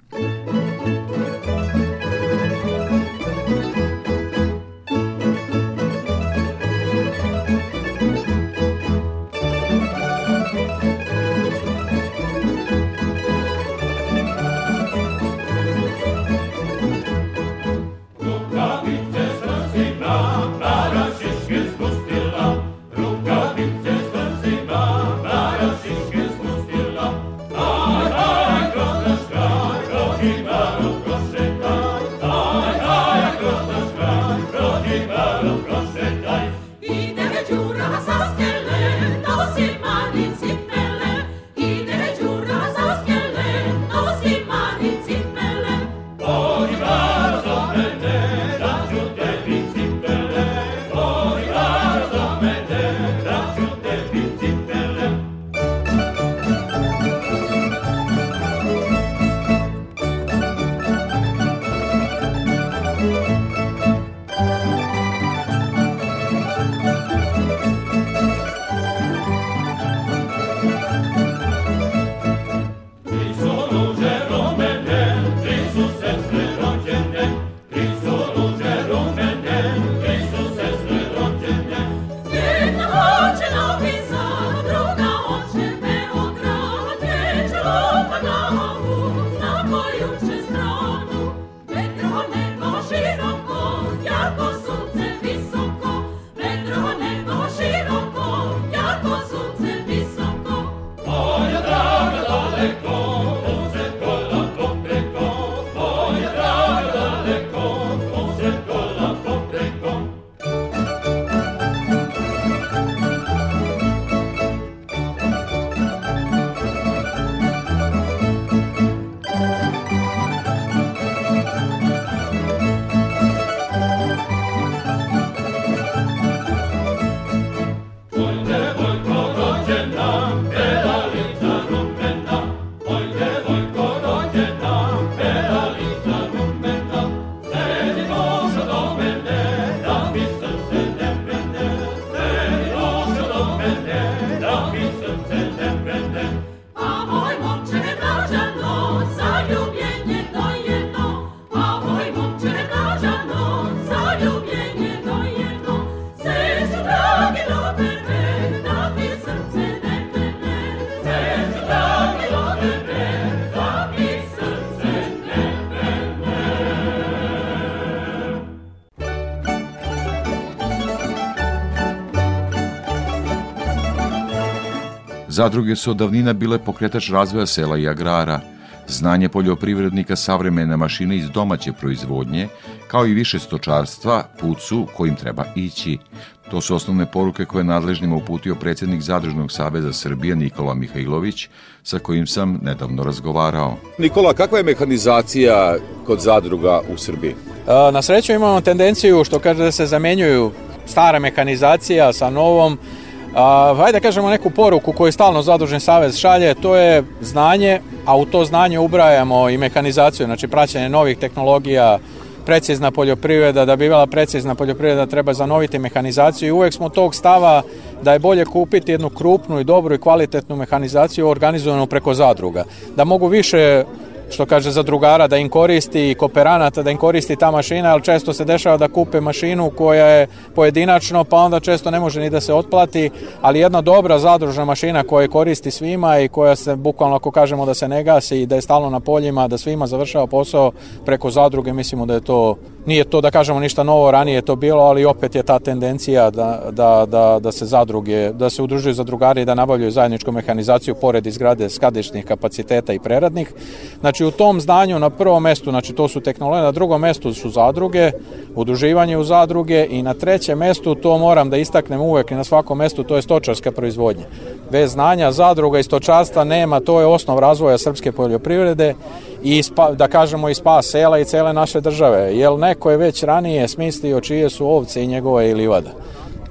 Zadruge su od davnina bile pokretač razvoja sela i agrara, znanje poljoprivrednika savremene mašine iz domaće proizvodnje, kao i više stočarstva, put su kojim treba ići. To su osnovne poruke koje je nadležnima uputio predsjednik Zadružnog saveza Srbije Nikola Mihajlović, sa kojim sam nedavno razgovarao. Nikola, kakva je mehanizacija kod zadruga u Srbiji? Na sreću imamo tendenciju što kaže da se zamenjuju stara mehanizacija sa novom. A, hajde da kažemo neku poruku koju stalno Zadružni savez šalje, to je znanje, a u to znanje ubrajamo i mehanizaciju, znači praćenje novih tehnologija, precizna poljoprivreda, da bi bila precizna poljoprivreda treba zanoviti mehanizaciju i uvek smo tog stava da je bolje kupiti jednu krupnu i dobru i kvalitetnu mehanizaciju organizovanu preko zadruga. Da mogu više što kaže zadrugara da im koristi i kooperanata da im koristi ta mašina, ali često se dešava da kupe mašinu koja je pojedinačno, pa onda često ne može ni da se otplati, ali jedna dobra zadružna mašina koja koristi svima i koja se bukvalno ako kažemo da se ne gasi i da je stalno na poljima, da svima završava posao preko zadruge, mislimo da je to nije to da kažemo ništa novo, ranije je to bilo, ali opet je ta tendencija da, da, da, da se zadruge, da se udružuju zadrugari i da nabavljaju zajedničku mehanizaciju pored izgrade skladišnih kapaciteta i preradnih. Znači u tom zdanju na prvom mestu, znači to su tehnologije, na drugom mestu su zadruge, udruživanje u zadruge i na trećem mestu, to moram da istaknem uvek i na svakom mestu, to je stočarska proizvodnja. Bez znanja zadruga i stočarstva nema, to je osnov razvoja srpske poljoprivrede i spa, da kažemo i spas sela i cele naše države. Jer neko je već ranije smislio čije su ovce i njegove i livada.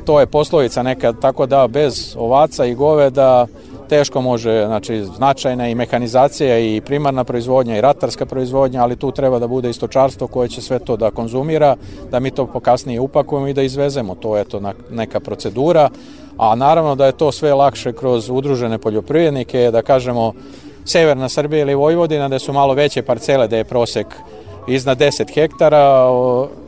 To je poslovica nekad, tako da bez ovaca i goveda teško može, znači značajna i mehanizacija i primarna proizvodnja i ratarska proizvodnja, ali tu treba da bude istočarstvo koje će sve to da konzumira, da mi to pokasnije upakujemo i da izvezemo. To je to neka procedura, a naravno da je to sve lakše kroz udružene poljoprivrednike, da kažemo severna Srbija ili Vojvodina, da su malo veće parcele, da je prosek iznad 10 hektara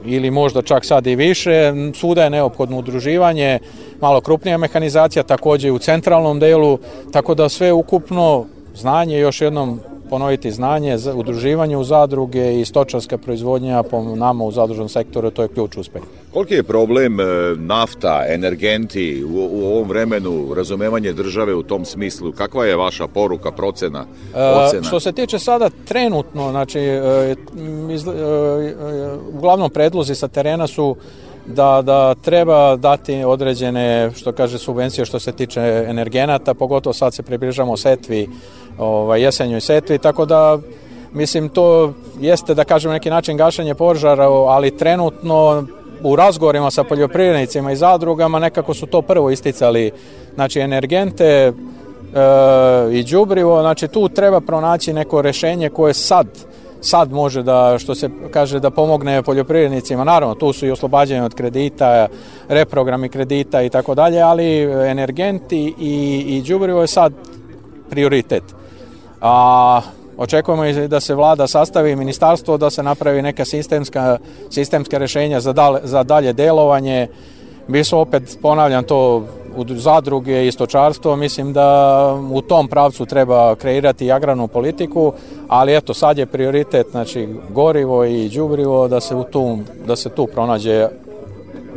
ili možda čak sad i više. Svuda je neophodno udruživanje, malo krupnija mehanizacija, takođe i u centralnom delu, tako da sve ukupno znanje, još jednom ponoviti znanje, udruživanje u zadruge i stočarska proizvodnja po nama u zadružnom sektoru, to je ključ uspeha. Koliki je problem e, nafta, energenti u, u ovom vremenu, razumevanje države u tom smislu? Kakva je vaša poruka, procena, ocena? E, što se tiče sada trenutno, znači, e, iz, e, uglavnom predlozi sa terena su da, da treba dati određene, što kaže, subvencije što se tiče energenata, pogotovo sad se približamo setvi, ovaj, jesenjoj setvi, tako da mislim to jeste da kažem neki način gašenje požara, ali trenutno u razgovorima sa poljoprivrednicima i zadrugama nekako su to prvo isticali, znači energente e, i đubrivo, znači tu treba pronaći neko rešenje koje sad sad može da, što se kaže, da pomogne poljoprivrednicima. Naravno, tu su i oslobađanje od kredita, reprogrami kredita i tako dalje, ali energenti i, i đubrivo je sad prioritet. A očekujemo i da se vlada sastavi ministarstvo da se napravi neka sistemska, sistemska rešenja za, dal, za dalje delovanje. Mi smo opet, ponavljam to, zadruge i stočarstvo, mislim da u tom pravcu treba kreirati agrarnu politiku, ali eto sad je prioritet znači gorivo i đubrivo da se u tu da se tu pronađe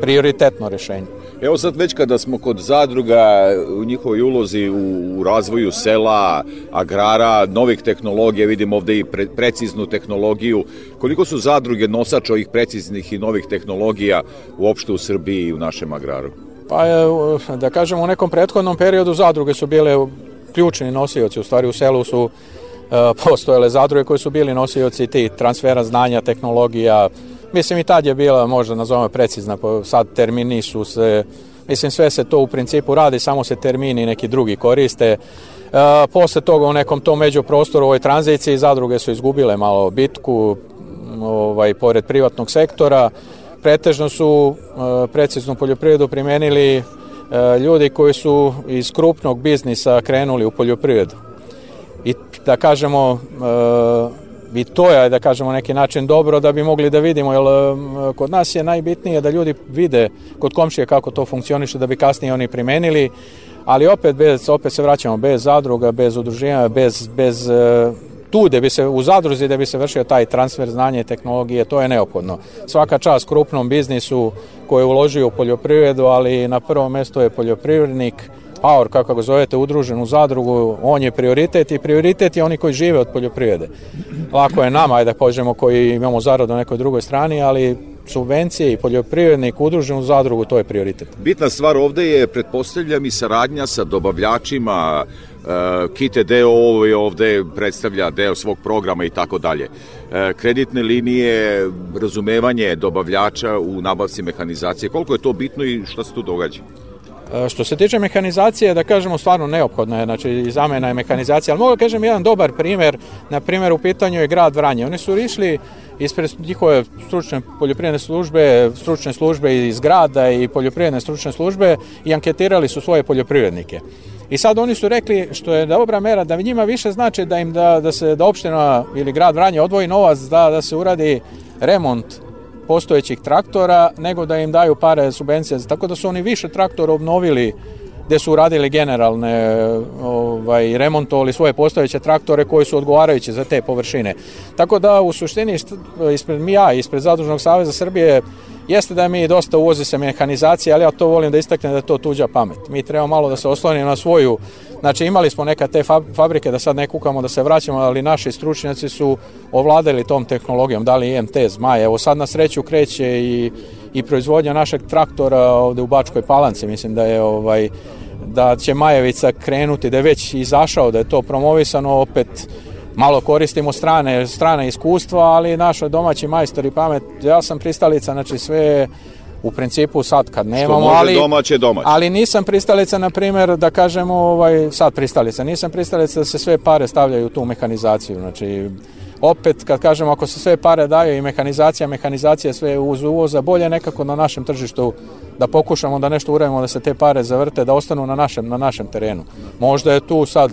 prioritetno rešenje. Evo sad već kada smo kod zadruga u njihovoj ulozi u, u razvoju sela, agrara, novih tehnologija, vidimo ovde i pre, preciznu tehnologiju. Koliko su zadruge nosač ovih preciznih i novih tehnologija uopšte u Srbiji i u našem agraru? Pa da kažemo u nekom prethodnom periodu zadruge su bile ključni nosioci, u stvari u selu su postojale zadruge koje su bili nosioci tih transfera znanja, tehnologija, Mislim i tad je bila možda nazovemo precizna, sad termini su se, mislim sve se to u principu radi, samo se termini neki drugi koriste. E, posle toga u nekom tom međuprostoru ovoj tranziciji zadruge su izgubile malo bitku ovaj, pored privatnog sektora. Pretežno su e, preciznu poljoprivredu primenili e, ljudi koji su iz krupnog biznisa krenuli u poljoprivredu. I da kažemo, e, i to je, da kažemo, neki način dobro da bi mogli da vidimo, jer kod nas je najbitnije da ljudi vide kod komšije kako to funkcioniše, da bi kasnije oni primenili, ali opet, bez, opet se vraćamo bez zadruga, bez udruženja, bez, bez tu da bi se u zadruzi da bi se vršio taj transfer znanja i tehnologije, to je neophodno. Svaka čast krupnom biznisu koji je uložio u poljoprivredu, ali na prvom mestu je poljoprivrednik, Power, kako ga zovete, udružen u zadrugu, on je prioritet i prioritet je oni koji žive od poljoprivrede. Lako je nama, da pođemo koji imamo zaradu na nekoj drugoj strani, ali subvencije i poljoprivrednik udružen u zadrugu, to je prioritet. Bitna stvar ovde je, pretpostavljam, i saradnja sa dobavljačima, Kite deo ovo je ovde predstavlja deo svog programa i tako dalje. E, Kreditne linije, razumevanje dobavljača u nabavci mehanizacije, koliko je to bitno i šta se tu događa? E, Što se tiče mehanizacije, da kažemo stvarno neophodno je, znači i zamena je mehanizacija, ali mogu da kažem jedan dobar primer, na primjer u pitanju je grad Vranje. Oni su išli ispred njihove stručne poljoprivredne službe, stručne službe iz grada i poljoprivredne stručne službe i anketirali su svoje poljoprivrednike. I sad oni su rekli što je dobra mera da njima više znači da im da, da se da opština ili grad Vranje odvoji novac da, da se uradi remont postojećih traktora nego da im daju pare subvencije. Tako da su oni više traktora obnovili gde su uradili generalne ovaj, remontovali svoje postojeće traktore koji su odgovarajući za te površine. Tako da u suštini ispred ja, ispred Zadružnog saveza Srbije jeste da mi dosta uvozi se mehanizacije, ali ja to volim da istaknem da je to tuđa pamet. Mi treba malo da se oslonimo na svoju, znači imali smo neka te fab- fabrike da sad ne kukamo da se vraćamo, ali naši stručnjaci su ovladali tom tehnologijom, dali IMT, Zmaj, evo sad na sreću kreće i, i proizvodnja našeg traktora ovde u Bačkoj Palanci, mislim da je ovaj da će Majevica krenuti, da je već izašao, da je to promovisano, opet malo koristimo strane, strane iskustva, ali naši domaći majstori pamet, ja sam pristalica, znači sve u principu sad kad nemamo, može ali, domaće, domaće. ali nisam pristalica, na primjer, da kažemo, ovaj, sad pristalica, nisam pristalica da se sve pare stavljaju u tu mehanizaciju, znači opet kad kažemo ako se sve pare daju i mehanizacija, mehanizacija sve uz uvoza, bolje nekako na našem tržištu da pokušamo da nešto uradimo da se te pare zavrte, da ostanu na našem, na našem terenu. Možda je tu sad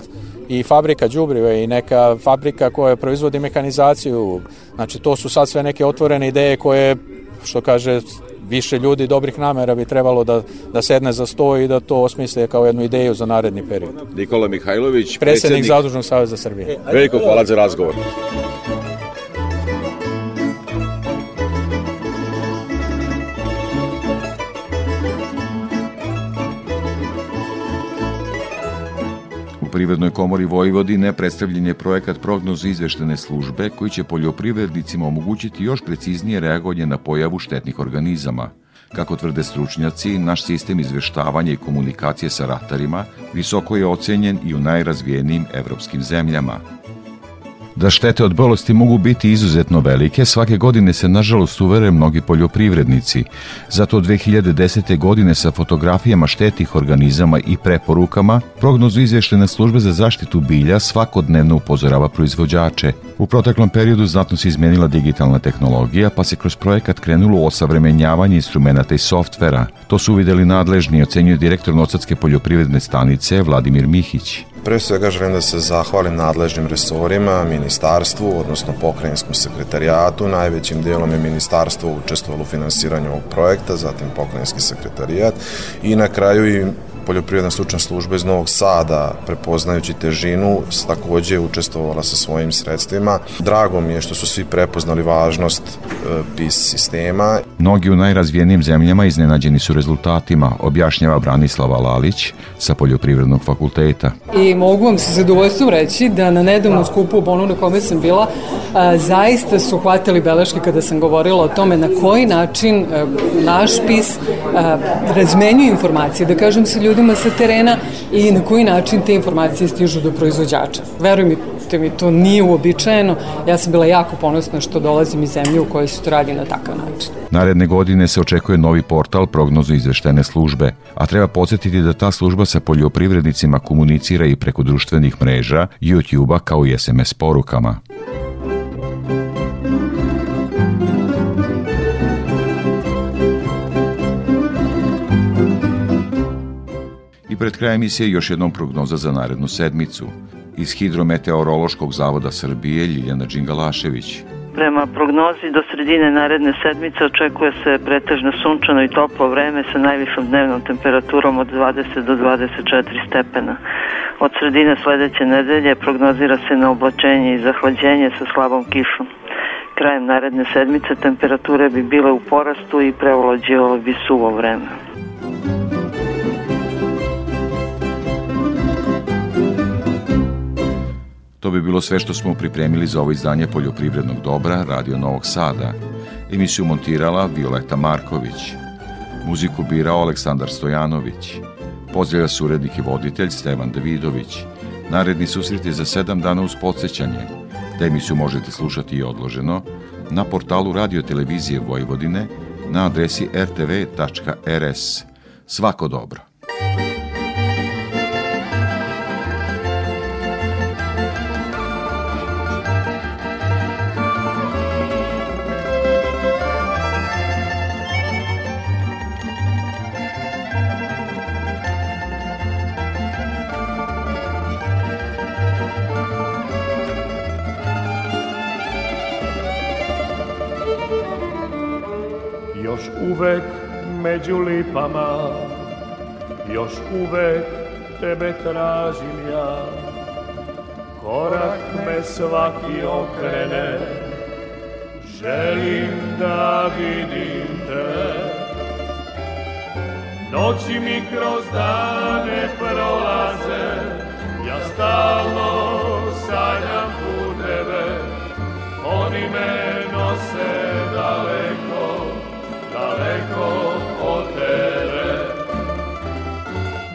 i fabrika đubrive i neka fabrika koja proizvodi mehanizaciju. Znači to su sad sve neke otvorene ideje koje što kaže više ljudi dobrih namera bi trebalo da, da sedne za sto i da to osmisle kao jednu ideju za naredni period. Nikola Mihajlović, Predsednik Zadružnog saveza Srbije. Veliko hvala za razgovor. Privrednoj komori Vojvodine predstavljen je projekat prognoze izveštene službe koji će poljoprivrednicima omogućiti još preciznije reagovanje na pojavu štetnih organizama. Kako tvrde stručnjaci, naš sistem izveštavanja i komunikacije sa ratarima visoko je ocenjen i u najrazvijenijim evropskim zemljama. Da štete od bolesti mogu biti izuzetno velike, svake godine se nažalost uvere mnogi poljoprivrednici. Zato od 2010. godine sa fotografijama štetih organizama i preporukama, prognozu izvještene službe za zaštitu bilja svakodnevno upozorava proizvođače. U proteklom periodu znatno se izmenila digitalna tehnologija, pa se kroz projekat krenulo u osavremenjavanje instrumenta i softvera. To su uvideli nadležni, ocenjuje direktor Nocatske poljoprivredne stanice Vladimir Mihić. Pre svega želim da se zahvalim nadležnim resorima, ministarstvu, odnosno pokrajinskom sekretarijatu. Najvećim dijelom je ministarstvo učestvovalo u finansiranju ovog projekta, zatim pokrajinski sekretarijat i na kraju i poljoprivredna stručna služba iz Novog Sada, prepoznajući težinu, s- takođe je učestvovala sa svojim sredstvima. Drago mi je što su svi prepoznali važnost e, PIS sistema Mnogi u najrazvijenijim zemljama iznenađeni su rezultatima, objašnjava Branislava Lalić sa Poljoprivrednog fakulteta. I mogu vam sa zadovoljstvom reći da na nedavnom skupu u Bonu na kome sam bila, a, zaista su hvatili beleške kada sam govorila o tome na koji način a, naš PIS a, razmenjuje informacije, da kažem sa ljudima sa terena i na koji način te informacije stižu do proizvođača. Veruj mi, te mi to nije uobičajeno. Ja sam bila jako ponosna što dolazim iz zemlje u kojoj se to radi na takav način. Naredne godine se očekuje novi portal prognozu izveštene službe, a treba podsjetiti da ta služba sa poljoprivrednicima komunicira i preko društvenih mreža, YouTube-a kao i SMS porukama. I pred krajem emisije još jednom prognoza za narednu sedmicu. Iz Hidrometeorološkog zavoda Srbije Ljiljana Đingalašević. Prema prognozi do sredine naredne sedmice očekuje se pretežno sunčano i toplo vreme sa najvišom dnevnom temperaturom od 20 do 24 stepena. Od sredine sledeće nedelje prognozira se na oblačenje i zahlađenje sa slabom kišom. Krajem naredne sedmice temperature bi bile u porastu i preovlađivalo bi suvo vreme. To bi bilo sve što smo pripremili za ovo izdanje Poljoprivrednog dobra Radio Novog Sada. Emisiju montirala Violeta Marković. Muziku birao Aleksandar Stojanović. Pozdravlja se urednik i voditelj Stevan Davidović. Naredni susret je za sedam dana uz podsjećanje, da emisiju možete slušati i odloženo na portalu Radio Televizije Vojvodine na adresi rtv.rs. Svako dobro. Uvek među lipama, još uvek tebe tražim ja. Korak me svaki okrene, želim da vidim te. Noći mi kroz dane prolaze, ja stalno sanjam puteve, oni me nose daleko od tebe.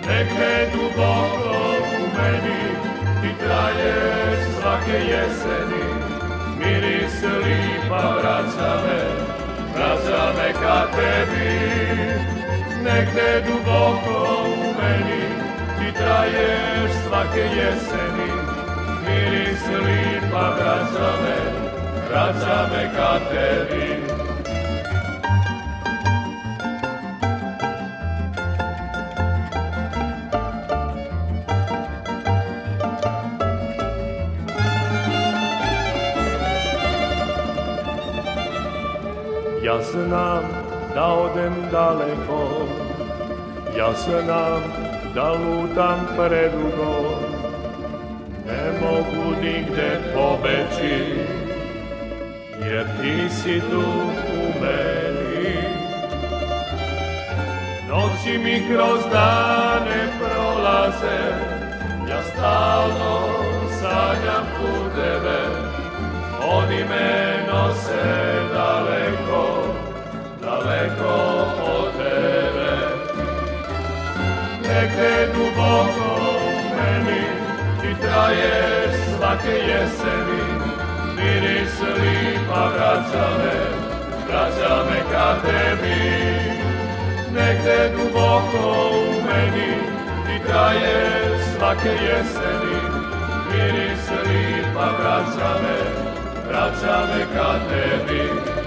Negde duboko u meni ti traješ svake jeseni, miris lipa vraća me, vraća me ka tebi. Negde duboko u meni ti traješ svake jeseni, miris lipa vraća me, vraća me ka tebi. Znam da odem daleko, ja znam da lutam predugo, ne mogu nigde pobeći, jer ti si tu u meni. Noći mi kroz dane prolaze, ja stalno sanjam puteve, oni me nose daleko od tebe. Negde duboko u meni ti traješ svake jeseni, miris lipa vraća me, vraća me ka tebi. Negde duboko u meni ti traješ svake jeseni, miris lipa vraća me, vraća me ka tebi.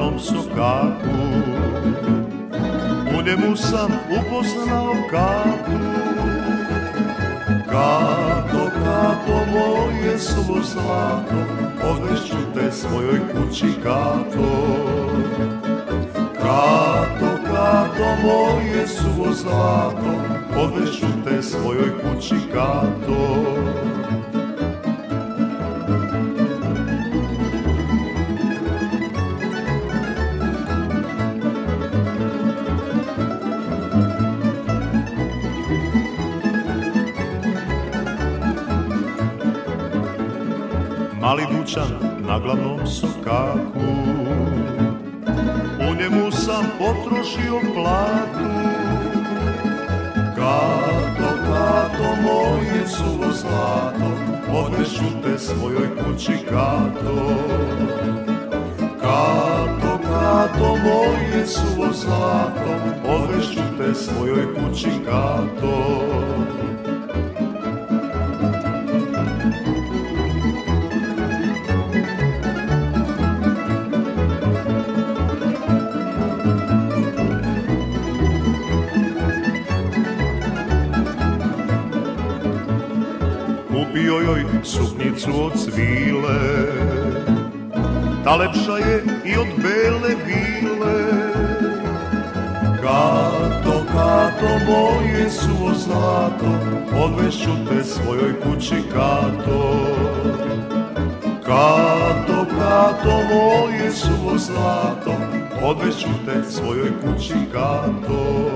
glavnom sokaku U njemu sam upoznao Katu Kato, Kato, moje suvo zlato Odvešću te svojoj kući, Kato Kato, Kato, moje suvo zlato Odvešću te svojoj kući, Kato Dućan na glavnom sokaku. U njemu sam potrošio platu. Kato, kato, moje suvo zlato Odveću te svojoj kući, Kato. Kato, kato, moje suvo zlato Odveću te svojoj kući, Kato suknicu od svile. Ta lepša je i od bele vile. Kato, kato, moje suvo zlato Odvešću te svojoj kući, kato. Kato, kato, moje suvo zlato Odvešću te svojoj kući, kato.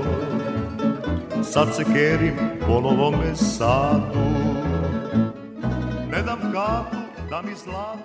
Sad se kerim po novome sadu Katu da mi zlata da